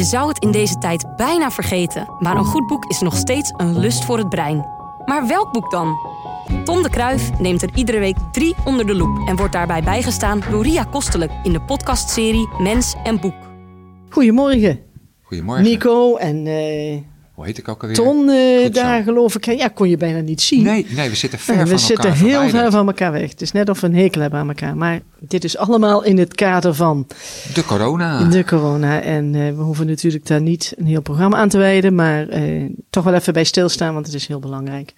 Je zou het in deze tijd bijna vergeten, maar een goed boek is nog steeds een lust voor het brein. Maar welk boek dan? Tom de Kruif neemt er iedere week drie onder de loep en wordt daarbij bijgestaan door Ria Kostelijk in de podcastserie Mens en Boek. Goedemorgen, Goedemorgen. Nico en eh, Hoe heet ik ook alweer? Ton eh, daar geloof ik. Ja, kon je bijna niet zien. Nee, nee, we zitten ver Nee, van we zitten elkaar heel verwijderd. ver van elkaar weg. Het is net of we een hekel hebben aan elkaar. Maar dit is allemaal in het kader van De corona. de corona. En eh, we hoeven natuurlijk daar niet een heel programma aan te wijden. Maar eh, toch wel even bij stilstaan, want het is heel belangrijk.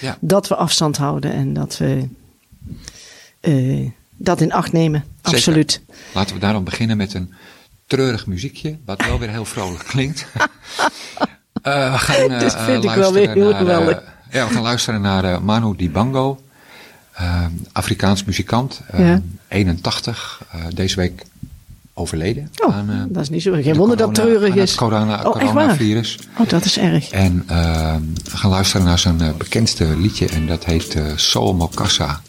Ja. Dat we afstand houden en dat we eh, dat in acht nemen. Zeker. Absoluut. Laten we daarom beginnen met een treurig muziekje, wat wel weer heel vrolijk klinkt. Eh, we gaan eh, Dit vind ik wel luisteren weer heel naar, eh, geweldig. ja, we gaan luisteren naar Manu Dibango, Afrikaans muzikant, eh, Ja. 81, eh, deze week overleden. Oh, aan, dat is niet zo. Geen de wonder dat corona- treurig aan het is. corona, Oh, coronavirus. Oh, dat is erg. En we gaan luisteren naar zijn bekendste liedje en dat heet Soul Mokassa.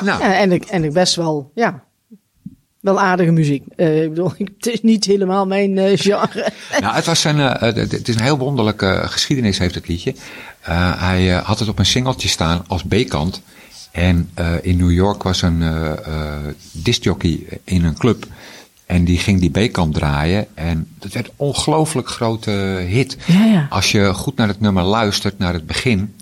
Nou, en, ik, en ik best wel, ja, wel aardige muziek. Eh, ik bedoel, het is niet helemaal mijn eh, genre. Nou, het, was een, eh, het is een heel wonderlijke geschiedenis, heeft het liedje. Hij had het op een singeltje staan als B-kant. En in New York was een discjockey in een club. En die ging die B-kant draaien. En dat werd een ongelooflijk grote hit. Ja, ja. Als je goed naar het nummer luistert, naar het begin.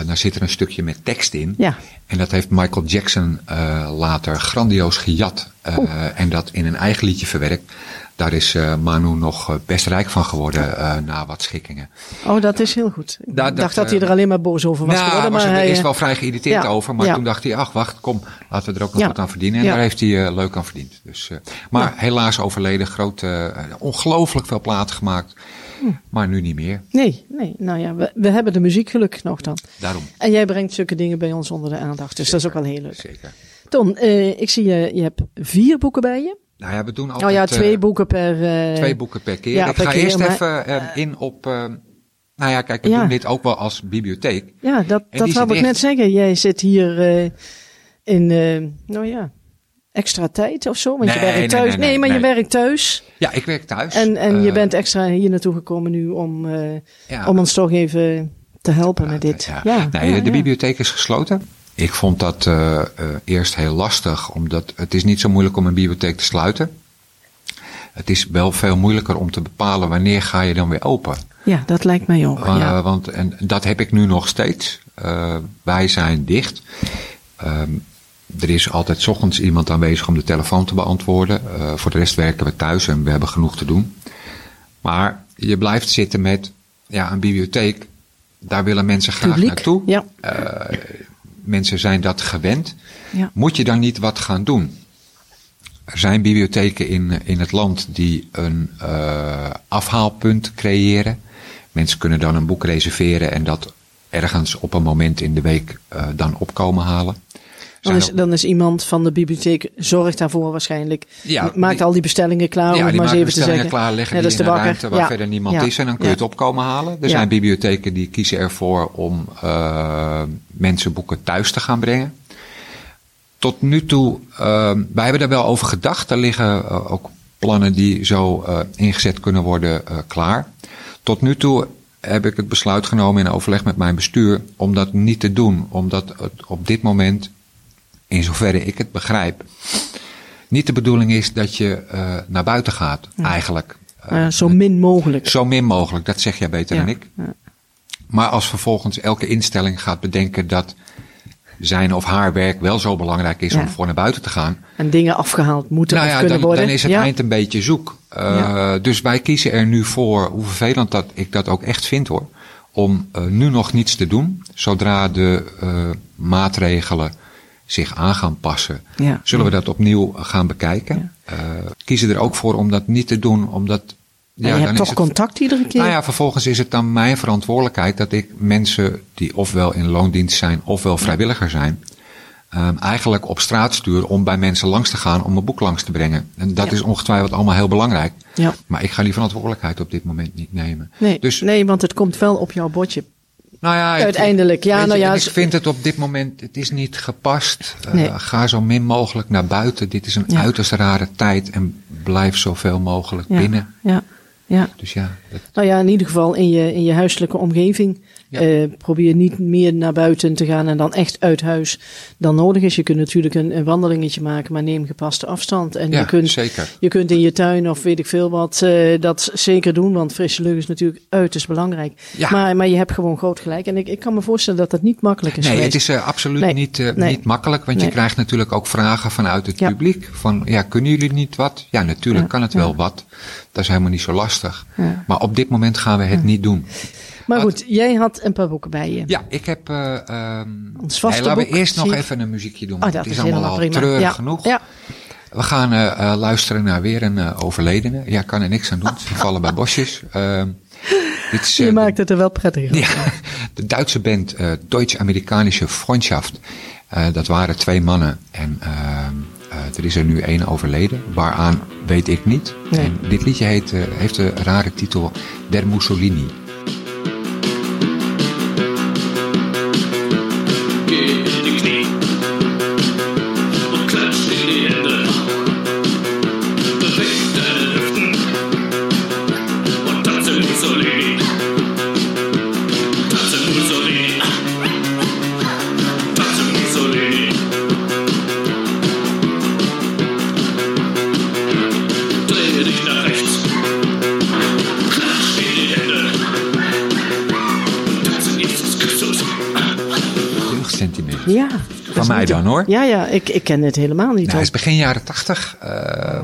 Eh, dan zit er een stukje met tekst in. Ja. En dat heeft Michael Jackson eh, later grandioos gejat. eh, en dat in een eigen liedje verwerkt. Daar is Manu nog best rijk van geworden na wat schikkingen. Oh, dat is heel goed. Ik dacht dat, hij er alleen maar boos over was nou, geworden. was Maar er hij, eerst eh, wel vrij geïrriteerd ja, over. Maar ja. toen dacht hij, ach wacht, kom, laten we er ook nog Ja. wat aan verdienen. En Ja. daar heeft hij leuk aan verdiend. Dus, maar helaas overleden, groot, eh, ongelooflijk veel platen gemaakt. Maar nu niet meer. Nee, nee. Nou ja, we, we hebben de muziek gelukkig nog dan. Daarom, En jij brengt zulke dingen bij ons onder de aandacht. Dus dat is ook wel heel leuk. zeker. Ton, eh, ik zie je, je hebt vier boeken bij je. Nou ja, we doen altijd Oh ja, eh, twee boeken per... eh, twee boeken per keer. ja, ik per ga keer, eerst maar- even eh, in op... eh, nou ja, kijk, we Ja. doen dit ook wel als bibliotheek. Ja, dat, En dat wou ik net zeggen. Jij zit hier eh, in, eh, nou ja, extra tijd of zo. Want je Nee, werkt nee, thuis. nee, nee, maar je werkt thuis. Ja, ik werk thuis. En, en je Eh, bent extra hier naartoe gekomen nu om, eh, ja. om ons toch even te helpen met dit. Ja. Ja, nee, de bibliotheek is gesloten. Ik vond dat eh, eerst heel lastig, omdat het is niet zo moeilijk om een bibliotheek te sluiten. Het is wel veel moeilijker om te bepalen wanneer ga je dan weer open. Ja, dat lijkt mij ook. Ja. Want en dat heb ik nu nog steeds. Wij zijn dicht. Ehm, er is altijd 's ochtends iemand aanwezig om de telefoon te beantwoorden. Eh, voor de rest werken we thuis en we hebben genoeg te doen. Maar je blijft zitten met ja, een bibliotheek. Daar willen mensen graag Publiek. naartoe. Ja. Eh, mensen zijn dat gewend. Ja. Moet je dan niet wat gaan doen? Er zijn bibliotheken in, in het land die een eh, afhaalpunt creëren. Mensen kunnen dan een boek reserveren en dat ergens op een moment in de week dan opkomen halen. Dan is, dan is iemand van de bibliotheek zorgt daarvoor waarschijnlijk. Ja, maakt die- al die bestellingen klaar, om ja, het maar eens even te bestellingen zeggen. klaar, leggen Net die als in de een bakker. ruimte waar Ja. verder niemand Ja. is en dan kun je Ja. het opkomen halen. Er Ja. zijn bibliotheken die kiezen ervoor om eh, mensen boeken thuis te gaan brengen. Tot nu toe, eh, wij hebben er wel over gedacht. Er liggen eh, ook plannen die zo eh, ingezet kunnen worden klaar. Tot nu toe heb ik het besluit genomen in overleg met mijn bestuur om dat niet te doen. Omdat het op dit moment, in zoverre ik het begrijp, niet de bedoeling is dat je eh, naar buiten gaat, eigenlijk. Eh, Eh, zo min mogelijk. zo min mogelijk, dat zeg jij beter Ja. dan ik. Ja. Maar als vervolgens elke instelling gaat bedenken dat zijn of haar werk wel zo belangrijk is om voor naar buiten te gaan. En dingen afgehaald moeten Nou kunnen dan, worden. dan is het eind een beetje zoek. Uh, Ja. Dus wij kiezen er nu voor, hoe vervelend dat ik dat ook echt vind hoor, om nu nog niets te doen. Zodra de maatregelen zich aan gaan passen, Ja. zullen we dat opnieuw gaan bekijken. Uh, kiezen er ook voor om dat niet te doen, omdat. Ja, je hebt toch het, contact iedere keer? Nou ja, vervolgens is het dan mijn verantwoordelijkheid dat ik mensen die ofwel in loondienst zijn ofwel vrijwilliger zijn, um, eigenlijk op straat stuur om bij mensen langs te gaan om een boek langs te brengen. En dat Ja. is ongetwijfeld allemaal heel belangrijk. Ja. Maar ik ga die verantwoordelijkheid op dit moment niet nemen. Nee, Dus, nee, want het komt wel op jouw bordje. Nou ja, Uiteindelijk, ja, nou ja, Ik vind het op dit moment, het is niet gepast. Uh, Nee. Ga zo min mogelijk naar buiten. Dit is een Ja. uiterst rare tijd en blijf zoveel mogelijk Ja. binnen. Ja, ja. Dus ja, dat, Nou ja, in ieder geval in je, in je huiselijke omgeving. Ja. Eh, probeer niet meer naar buiten te gaan en dan echt uit huis dan nodig is. Je kunt natuurlijk een, een wandelingetje maken, maar neem gepaste afstand. En ja je, kunt, zeker. je kunt in je tuin of weet ik veel wat eh, dat zeker doen, want frisse lucht is natuurlijk uiterst belangrijk. Ja. Maar, maar je hebt gewoon groot gelijk. En ik, ik kan me voorstellen dat dat niet makkelijk is Nee, geweest. het is uh, absoluut Nee, niet, nee. niet makkelijk, want Nee. je krijgt natuurlijk ook vragen vanuit het publiek. Van, ja, kunnen jullie niet wat? Ja, natuurlijk kan het wel wat. Dat is helemaal niet zo lastig. Maar op dit moment gaan we het niet doen. Maar Wat- goed, jij had een paar boeken bij je. Ja, ik heb... Uh, um, Ons vaste nee, laten boek, we eerst nog even een muziekje doen. Oh, dat het is allemaal al prima. treurig ja. genoeg. Ja. We gaan uh, uh, luisteren naar weer een overledene. Ja, kan er niks aan doen. Ze vallen bij bosjes. Ehm, dit is, Je maakt het er wel prettig. Ja, de Duitse band Deutsch-Amerikanische Freundschaft. Dat waren twee mannen. En uh, er is er nu één overleden. Waaraan weet ik niet. Nee. En dit liedje heet, heeft de rare titel Der Mussolini. Ja. Van mij dan hoor. Ja, ja, ik, ik ken het helemaal niet. Nou, het is begin jaren tachtig. Uh,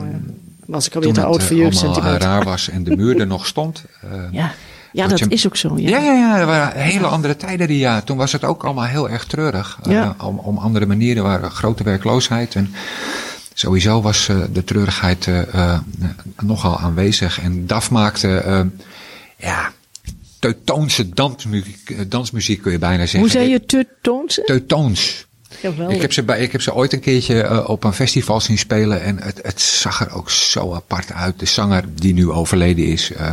Was ik alweer te oud voor uh, allemaal jeugdsentiment. uh, raar was en de muur er nog stond. Uh, Ja, ja dat je- is ook zo. Ja. Ja, ja, ja. Er waren hele andere tijden die jaar. Toen was het ook allemaal heel erg treurig. Uh, Ja. om, om andere manieren. Er waren grote werkloosheid. En sowieso was de treurigheid nogal aanwezig. En DAF maakte, ja, teutoonse dansmuziek, uh, dansmuziek kun je bijna zeggen. Hoe zei je teutoonse? Teutoons. Geweldig. Ik heb, ze bij, ik heb ze ooit een keertje uh, op een festival zien spelen en het, het zag er ook zo apart uit. De zanger die nu overleden is, uh,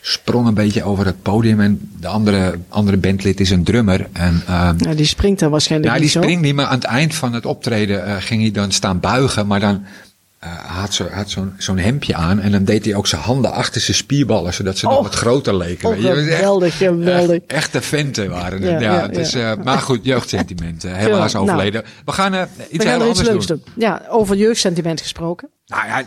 sprong een beetje over het podium en de andere, andere bandlid is een drummer. En, uh, Nou, die springt dan waarschijnlijk nou, die niet zo. springt niet, maar aan het eind van het optreden uh, ging hij dan staan buigen, maar dan had zo- had zo'n zo'n hemdje aan en dan deed hij ook zijn handen achter zijn spierballen, zodat ze nog wat groter leken. Oh, het geweldig, geweldig. Echt, echte venten waren het. Ja, Ja, ja, het is, ja. uh, maar goed, jeugdsentimenten. Helaas nou. overleden. We gaan uh, iets We heel gaan iets anders leuks doen. doen. Ja, over jeugdsentiment gesproken. Nou ja,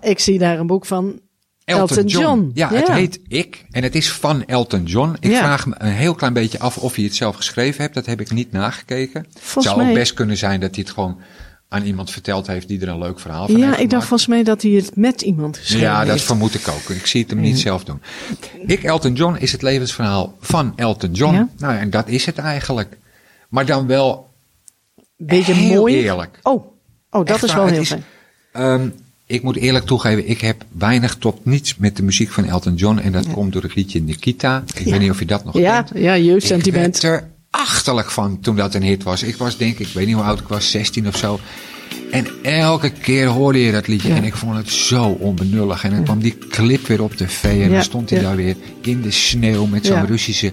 Ik zie daar een boek van Elton, Elton John. John. Ja, Ja. het heet Ik en het is van Elton John. Ik Ja. vraag me een heel klein beetje af of hij het zelf geschreven heeft. Dat heb ik niet nagekeken. Het Volgens zou ook best kunnen zijn dat hij het gewoon aan iemand verteld heeft die er een leuk verhaal van Ja, heeft ik dacht volgens mij dat hij het met iemand geschreven Ja, dat heeft. vermoed ik ook. Ik zie het hem niet zelf doen. Ik, Elton John, is het levensverhaal van Elton John. Ja. Nou ja, en dat is het eigenlijk. Maar dan wel Beetje heel mooi. eerlijk. Oh, oh dat Echt is wel heel fijn. Ehm, ik moet eerlijk toegeven, ik heb weinig tot niets met de muziek van Elton John. En dat komt door het liedje Nikita. Ik Ja. weet niet of je dat nog Ja, kent. ja, Ik werd er achterlijk van toen dat een hit was. Ik was denk ik, ik weet niet hoe oud ik was, 16 of zo. En elke keer hoorde je dat liedje Ja. en ik vond het zo onbenullig. En dan kwam die clip weer op tv en Ja, dan stond hij ja. daar weer in de sneeuw met zo'n. Russische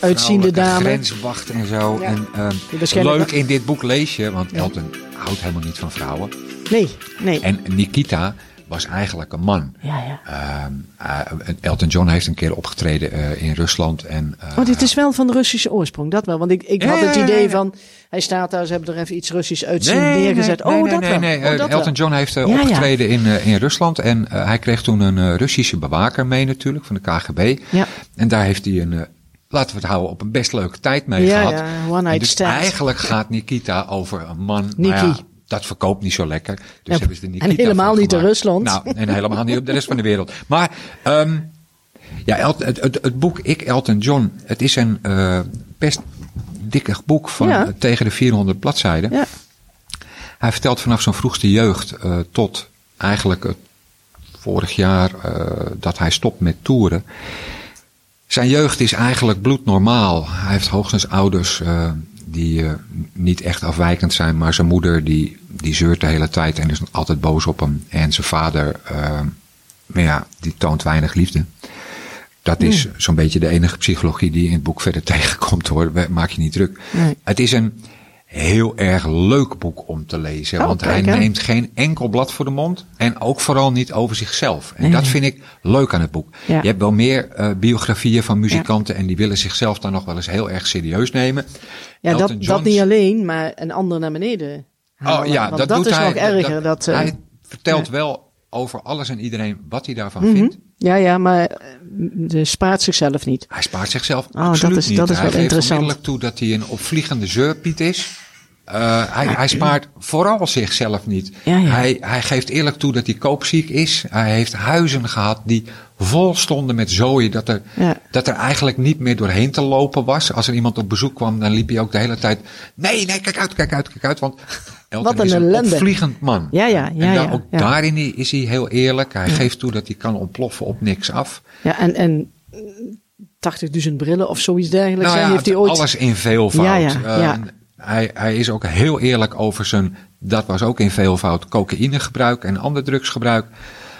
Uitziende dame. grenswacht en zo. En, ehm, leuk in dit boek lees je, want Elton houdt helemaal niet van vrouwen. Nee, nee. En Nikita was eigenlijk een man. Ja, ja. Ehm, eh, Elton John heeft een keer opgetreden eh, in Rusland. En, eh, Oh, dit is wel van de Russische oorsprong, dat wel. Want ik, ik Ja, had het idee van, hij staat daar, ze hebben er even iets Russisch uitzien Nee, neergezet. nee, oh, nee, dat wel. nee. Oh, dat Elton. John heeft opgetreden In, in Rusland. En hij kreeg toen een Russische bewaker mee natuurlijk, van de KGB. Ja. En daar heeft hij een laten we het houden op een best leuke tijd mee Ja, gehad. ja, one night dus stand. eigenlijk gaat Nikita over een man. Nikki. Maar ja, dat verkoopt niet zo lekker. Dus Ja, hebben ze de en Nikita helemaal van niet in. Rusland. Nou, en helemaal niet op de rest van de wereld. Maar ehm, ja, het, het, het boek Ik, Elton John, het is een eh, best dikke boek van Ja. eh, tegen de 400 bladzijden. Ja. Hij vertelt vanaf zijn vroegste jeugd eh, tot eigenlijk het vorig jaar dat hij stopt met toeren. Zijn jeugd is eigenlijk bloednormaal. Hij heeft hoogstens ouders die eh, niet echt afwijkend zijn, maar zijn moeder die, die zeurt de hele tijd en is altijd boos op hem. En zijn vader, eh, maar ja, die toont weinig liefde. Dat is zo'n beetje de enige psychologie die je in het boek verder tegenkomt hoor. Maak je niet druk. Nee. Het is een heel erg leuk boek om te lezen. Oh, want hij kijk, neemt geen enkel blad voor de mond. En ook vooral niet over zichzelf. En Nee. dat vind ik leuk aan het boek. Ja. Je hebt wel meer eh, biografieën van muzikanten. En die willen zichzelf dan nog wel eens heel erg serieus nemen. Ja, Elton dat, dat John's- niet alleen, maar een ander naar beneden. Oh ja, Want dat, dat doet is hij. nog erger. Dat, eh, hij vertelt wel over alles en iedereen wat hij daarvan mhm. vindt. Ja, ja, maar eh, de spaart zichzelf niet. Hij spaart zichzelf Oh, absoluut dat is- niet. dat is hij wel geeft interessant. toe dat hij een opvliegende zeurpiet is. Eh, hij, hij spaart vooral zichzelf niet. Ja, ja. Hij, hij geeft eerlijk toe dat hij koopziek is. Hij heeft huizen gehad die vol stonden met zooi. Dat er, Ja. dat er eigenlijk niet meer doorheen te lopen was. Als er iemand op bezoek kwam, dan liep hij ook de hele tijd... Nee, nee, kijk uit, kijk uit, kijk uit. Want Elton Wat een is een ellende. opvliegend man. Ja, ja, ja, en dan ook daarin is hij heel eerlijk. Hij geeft toe dat hij kan ontploffen op niks af. Ja, en, en 80.000 brillen of zoiets dergelijks. Nou heeft hij ooit... alles in veelvoud. Ja, ja, Eh, ja. Hij, hij is ook heel eerlijk over zijn, dat was ook in veelvoud, cocaïnegebruik en ander drugsgebruik.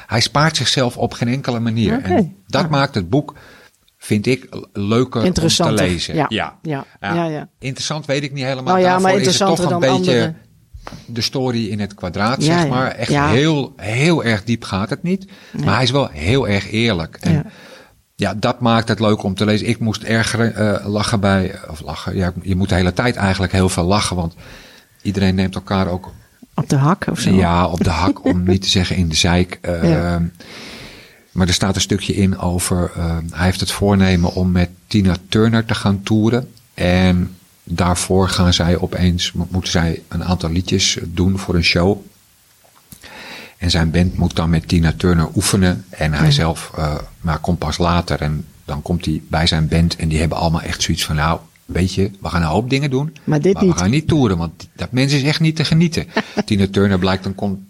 Hij spaart zichzelf op geen enkele manier. En dat Ah. maakt het boek, vind ik, leuker om te lezen. Ja. Ja. Ja. Ja, ja. Interessant weet ik niet helemaal. Nou ja, Daarvoor maar is het toch een beetje andere. de story in het kwadraat, Ja, zeg maar. Echt Ja. heel, heel erg diep gaat het niet. Maar hij is wel heel erg eerlijk. En Ja. dat maakt het leuk om te lezen. Ik moest erg eh, lachen bij, of lachen, ja, je moet de hele tijd eigenlijk heel veel lachen, want iedereen neemt elkaar ook Op de hak of zo. ja, op de hak, om niet te zeggen in de zeik. Eh, Ja. Maar er staat een stukje in over, eh, hij heeft het voornemen om met Tina Turner te gaan toeren. En daarvoor gaan zij opeens, mo- moeten zij een aantal liedjes doen voor een show. En zijn band moet dan met Tina Turner oefenen. En hij zelf eh, maar komt pas later. En dan komt hij bij zijn band. En die hebben allemaal echt zoiets van... Nou, weet je, we gaan een hoop dingen doen. Maar dit we niet. gaan niet toeren. Want dat mens is echt niet te genieten. Tina Turner blijkt een com-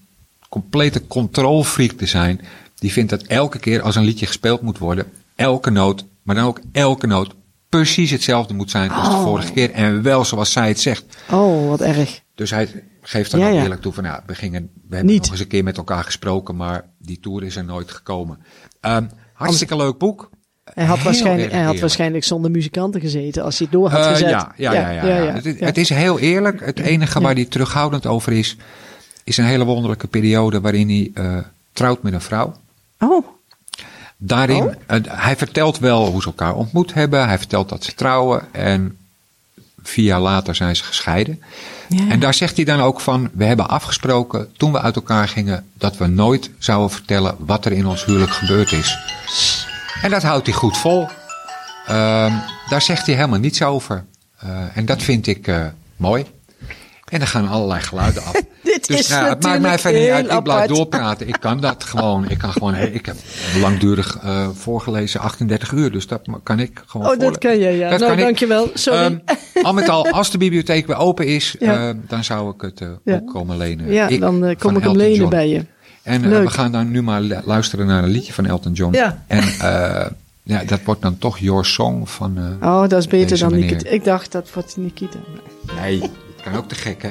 complete controlfreak te zijn. Die vindt dat elke keer als een liedje gespeeld moet worden... Elke noot, maar dan ook elke noot... Precies hetzelfde moet zijn als de Oh. vorige keer. En wel zoals zij het zegt. Oh, wat erg. Dus hij geeft dan Ja, ook ja. eerlijk toe van, ja, we, gingen, we hebben Niet. nog eens een keer met elkaar gesproken, maar die tour is er nooit gekomen. Ehm, hartstikke leuk boek. Hij had, Heel waarschijnlijk, hij had waarschijnlijk zonder muzikanten gezeten als hij het door had Eh, gezet. ja, ja, ja, ja, ja. Het, is- het is heel eerlijk. Het enige waar hij terughoudend over is, is een hele wonderlijke periode waarin hij eh, trouwt met een vrouw. Oh, Daarin, Oh? eh, hij vertelt wel hoe ze elkaar ontmoet hebben. Hij vertelt dat ze trouwen en vier jaar later zijn ze gescheiden. ja. En daar zegt hij dan ook van, we hebben afgesproken toen we uit elkaar gingen, dat we nooit zouden vertellen wat er in ons huwelijk gebeurd is. En dat houdt hij goed vol. Ehm, daar zegt hij helemaal niets over. Eh, en dat vind ik eh, mooi. En er gaan allerlei geluiden af. Dit dus is nou, het maakt mij verder niet uit. Ik blijf doorpraten. Ik kan dat gewoon. Ik kan gewoon. Ik heb langdurig eh, voorgelezen 38 uur. Dus dat kan ik gewoon. oh dat kan je, ja. Dat nou, dankjewel. Sorry. Ehm, al met al, als de bibliotheek weer open is, Ja. eh, dan zou ik het eh, Ja. ook komen lenen. ja, Ik dan kom ik hem lenen John. bij je. En we gaan dan nu maar lu- luisteren naar een liedje van Elton John. Ja. En ja, dat wordt dan toch Your Song van... Oh, dat is beter dan meneer. Nikita. Ik dacht dat wordt Nikita. Nee, dat kan ook te gek, hè?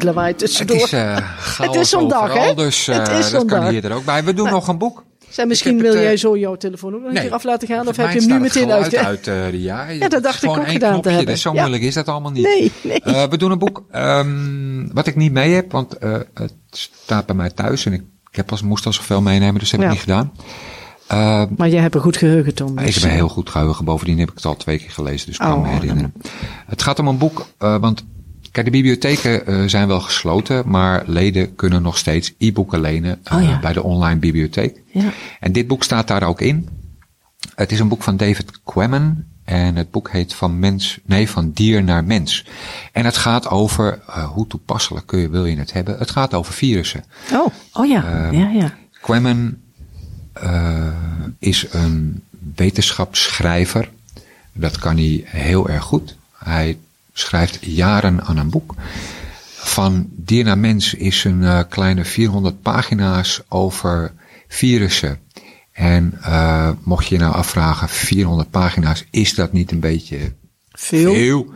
Het lawaai Het tussendoor. is, eh chaos Het is zo'n dag, hè? Dus eh, Het is dat kan dag. hier er ook bij. We doen nog een boek. Zeg, misschien wil het, eh, jij zo jouw telefoon ook nog een nee. keer af laten gaan, of heb je hem nu het meteen uit? uit eh, ja, Ja, dat dacht ik ook één gedaan te hebben. Dus zo Ja. moeilijk is dat allemaal niet. Nee, nee. Eh, we doen een boek um, wat ik niet mee heb, want uh, het staat bij mij thuis en ik, ik heb als, moest al zoveel meenemen, dus dat heb Ja. ik niet gedaan. Uh, Maar jij hebt een goed geheugen, Tom. ik dus, heb een heel goed geheugen. Bovendien heb ik het al twee keer gelezen, dus ik kan Oh, me herinneren. Het gaat om een boek, uh, want kijk, de bibliotheken uh, zijn wel gesloten, maar leden kunnen nog steeds e-boeken lenen uh, Oh, ja. bij de online bibliotheek. Ja. En dit boek staat daar ook in. Het is een boek van David Quammen. En het boek heet van mens, nee, van dier naar mens. En het gaat over, uh, hoe toepasselijk kun je, wil je het hebben? Het gaat over virussen. Oh, oh ja, Ehm, ja, ja. Quammen is een wetenschapsschrijver. Dat kan hij heel erg goed. Hij schrijft jaren aan een boek. Van dier naar mens is een uh, kleine 400 pagina's over virussen. En uh, mocht je je nou afvragen, 400 pagina's, is dat niet een beetje veel? veel?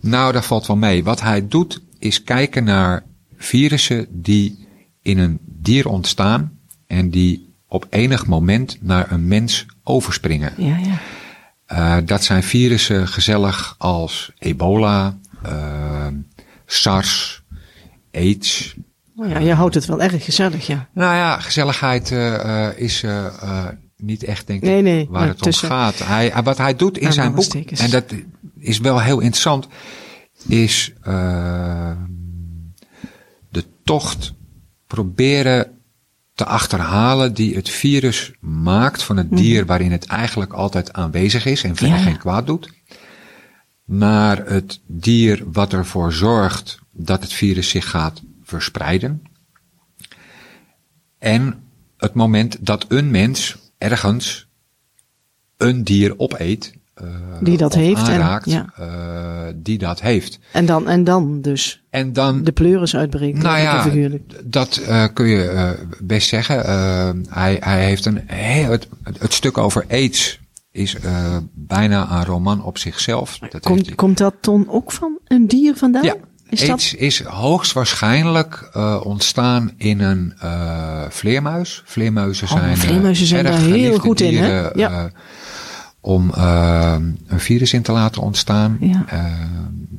Nou, dat valt wel mee. Wat hij doet, is kijken naar virussen die in een dier ontstaan en die op enig moment naar een mens overspringen. Ja, ja. Uh, dat zijn virussen gezellig als ebola, uh, SARS, AIDS. Oh ja, je houdt het wel erg gezellig, ja. Nou ja, gezelligheid uh, is niet echt, denk ik, nee, nee, waar het om gaat. Hij, wat hij doet in zijn boek, en dat is wel heel interessant, is de tocht proberen te achterhalen die het virus maakt van het dier waarin het eigenlijk altijd aanwezig is en verder Ja, geen kwaad doet, naar het dier wat ervoor zorgt dat het virus zich gaat verspreiden. En het moment dat een mens ergens een dier opeet, Die dat heeft en- aanraakt, ja. uh, die dat heeft. En dan, en dan dus En dan de pleuris uitbreken. nou ja, dat uh, kun je best zeggen. Hij, hij heeft een heel, het, het stuk over AIDS is uh, bijna een roman op zichzelf. Dat heeft Komt, komt dat dan ook van een dier vandaan? ja, Is AIDS dat? is hoogstwaarschijnlijk uh, ontstaan in een uh, vleermuis. Vleermuizen Oh, zijn, vleermuizen zijn daar heel goed in, hè? Ja. Om uh, een virus in te laten ontstaan. Ja. Uh,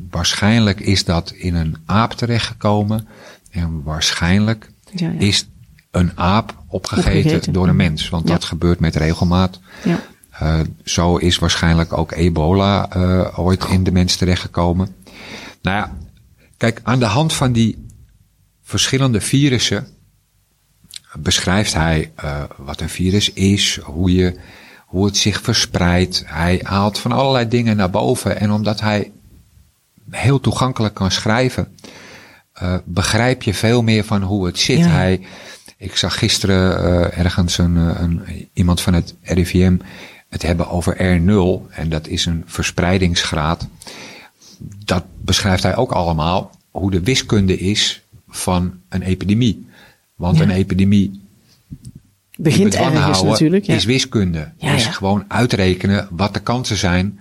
waarschijnlijk is dat in een aap terechtgekomen. En waarschijnlijk Ja, ja. is een aap opgegeten, Opgegeten, door een mens. Want dat gebeurt met regelmaat. Ja. Uh, zo is waarschijnlijk ook ebola uh, ooit in de mens terechtgekomen. Nou ja, kijk, aan de hand van die verschillende virussen beschrijft hij uh, wat een virus is, hoe, je, hoe het zich verspreidt. Hij haalt van allerlei dingen naar boven. En omdat hij heel toegankelijk kan schrijven, uh, begrijp je veel meer van hoe het zit. Ja. Hij, ik zag gisteren uh, ergens een, een, iemand van het RIVM het hebben over R0. En dat is een verspreidingsgraad. Dat beschrijft hij ook allemaal. Hoe de wiskunde is van een epidemie. Want Ja. een epidemie Begint ergens natuurlijk. Ja. is wiskunde. Ja, is ja. gewoon uitrekenen wat de kansen zijn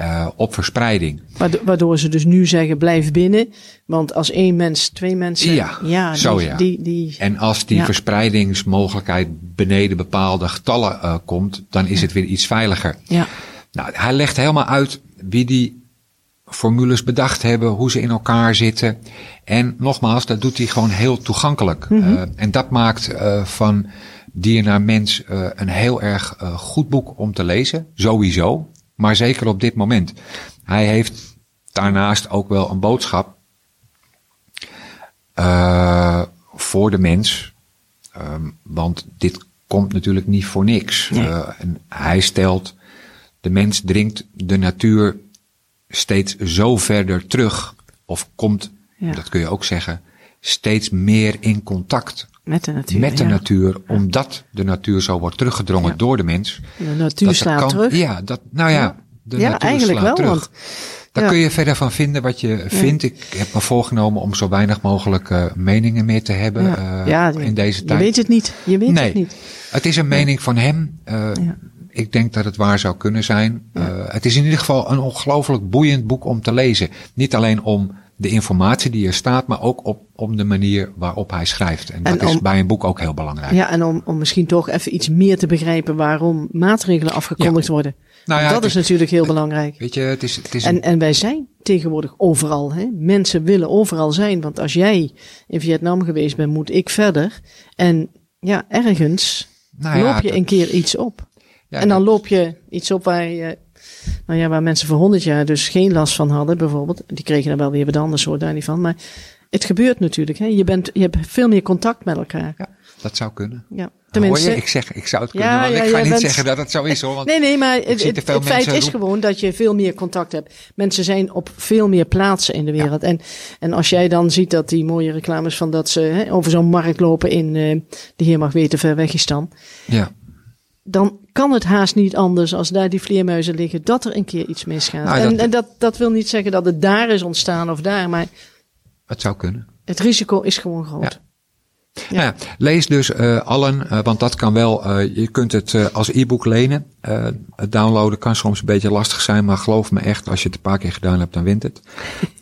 uh, op verspreiding. Waardo- Waardoor ze dus nu zeggen, blijf binnen. Want als één mens, twee mensen... Ja, zo die, ja. Die, die, En als die Ja. verspreidingsmogelijkheid beneden bepaalde getallen uh, komt, dan is het weer iets veiliger. ja. Nou, hij legt helemaal uit wie die formules bedacht hebben, hoe ze in elkaar zitten. En nogmaals, dat doet hij gewoon heel toegankelijk. Uh, en dat maakt van dier naar mens uh, een heel erg uh, goed boek om te lezen. Sowieso. Maar zeker op dit moment. Hij heeft daarnaast ook wel een boodschap uh, voor de mens. Um, want dit komt natuurlijk niet voor niks. Nee. En hij stelt, de mens dringt de natuur steeds zo verder terug. Of komt, Ja. dat kun je ook zeggen, steeds meer in contact Met de natuur. met de ja. natuur. Omdat de natuur zo wordt teruggedrongen Ja. door de mens. De natuur slaat kan, terug. Ja, dat, nou ja, Ja. de Ja, natuur eigenlijk slaat wel, terug. want- Daar kun je verder van vinden wat je vindt. Ik heb me voorgenomen om zo weinig mogelijk uh, meningen meer te hebben Ja. uh, in deze je tijd. weet het niet. Je weet nee, het niet. het is een mening van hem. Uh, Ja. Ik denk dat het waar zou kunnen zijn. Het is in ieder geval een ongelooflijk boeiend boek om te lezen. Niet alleen om de informatie die er staat, maar ook op, om de manier waarop hij schrijft. En dat is bij een boek ook heel belangrijk. Ja, en om, om misschien toch even iets meer te begrijpen waarom maatregelen afgekondigd Ja. worden. Nou ja, dat is is- natuurlijk heel belangrijk. Weet je, het is, het is En, een- en wij zijn tegenwoordig overal. Hè? Mensen willen overal zijn. Want als jij in Vietnam geweest bent, moet ik verder. En ja, ergens nou ja, loop je dat- een keer iets op. en dan dat- loop je iets op waar, je, nou ja, waar mensen voor honderd jaar dus geen last van hadden, bijvoorbeeld. Die kregen dan wel weer wat anders, hoor, daar niet van. Maar het gebeurt natuurlijk. Hè? Je, bent, je hebt veel meer contact met elkaar. Ja, dat zou kunnen. Ja, Hoor tenminste. je? Ik zeg, ik zou het Ja, kunnen, maar ja, ik ga niet bent- zeggen dat het zo is hoor. Want Nee, nee, maar het, feit is gewoon dat je veel meer contact hebt. Mensen zijn op veel meer plaatsen in de wereld. En, en als jij dan ziet dat die mooie reclames van dat ze hè, over zo'n markt lopen in eh, de heer mag weten Verwegistan. Ja, Dan kan het haast niet anders als daar die vleermuizen liggen, dat er een keer iets misgaat. Nou, en dat- en dat, dat wil niet zeggen dat het daar is ontstaan of daar, maar het zou kunnen. het risico is gewoon groot. Ja. Nou ja, lees dus eh, allen, eh, want dat kan wel. eh, je kunt het als e-book lenen. Het downloaden kan soms een beetje lastig zijn, maar geloof me echt, als je het een paar keer gedaan hebt, dan wint het.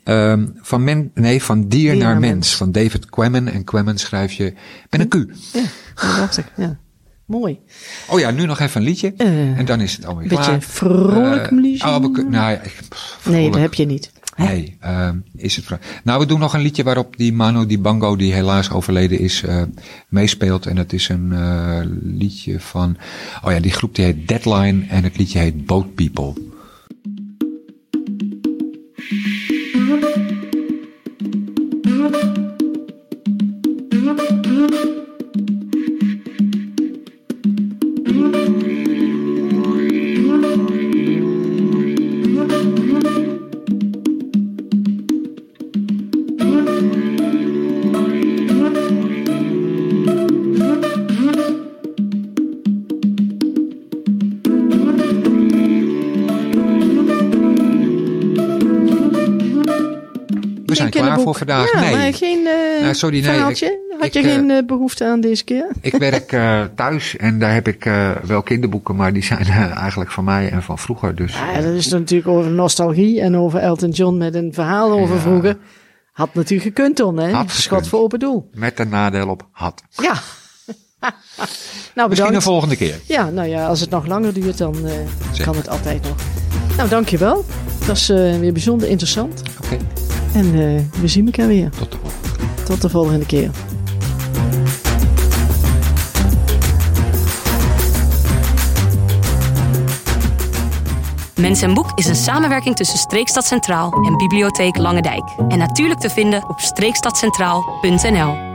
Ehm, van, men, nee, van dier, naar, naar mens. mens. van David Quammen. En Quammen schrijf je met een Q. Ja, dat dacht ik. Ja. Mooi. Oh ja, nu nog even een liedje. Eh, en dan is het alweer Een beetje klaar. vrolijk Eh, liedje. oh, we kun- nou ja, ik, pff, nee, dat heb je niet. Hè? Nee, ehm, is het Nou, we doen nog een liedje waarop die Mano Dibango, die helaas overleden is, eh, meespeelt. En dat is een eh, liedje van, oh ja, die groep die heet Deadline en het liedje heet Boat People. Ja, nee, maar geen eh Nou, sorry, nee, verhaaltje? ik- Had ik, je eh, geen eh, behoefte aan deze keer? ik werk thuis en daar heb ik wel kinderboeken, maar die zijn eigenlijk van mij en van vroeger. Dus Ja, dat is natuurlijk over nostalgie en over Elton John met een verhaal over Ja. vroeger. Had natuurlijk gekund, Ton, hè? Had voor open doel. met een nadeel op had. Ja. nou, Misschien bedankt. een volgende keer. Ja, nou ja, als het nog langer duurt, dan kan het altijd nog. Nou, dankjewel. Dat was weer bijzonder interessant. Oké, En eh, we zien elkaar weer. tot de volgende. Tot de volgende keer. Mens en Boek is een samenwerking tussen Streekstad Centraal en Bibliotheek Lange Dijk. En natuurlijk te vinden op streekstadcentraal.nl.